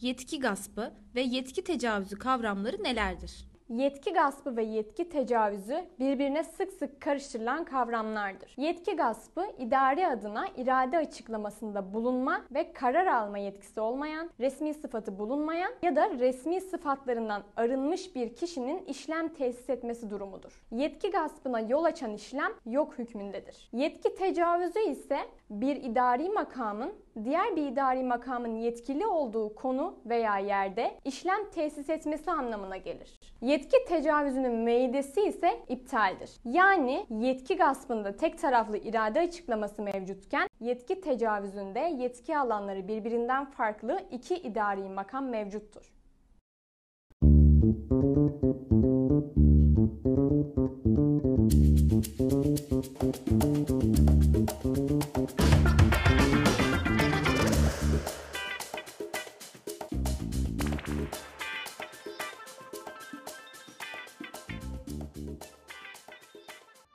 Yetki gaspı ve yetki tecavüzü kavramları nelerdir? Yetki gaspı ve yetki tecavüzü birbirine sık sık karıştırılan kavramlardır. Yetki gaspı idari adına irade açıklamasında bulunma ve karar alma yetkisi olmayan, resmi sıfatı bulunmayan ya da resmi sıfatlarından arınmış bir kişinin işlem tesis etmesi durumudur. Yetki gaspına yol açan işlem yok hükmündedir. Yetki tecavüzü ise bir idari makamın diğer bir idari makamın yetkili olduğu konu veya yerde işlem tesis etmesi anlamına gelir. Yetki tecavüzünün meydesi ise iptaldir. Yani yetki gaspında tek taraflı irade açıklaması mevcutken yetki tecavüzünde yetki alanları birbirinden farklı iki idari makam mevcuttur.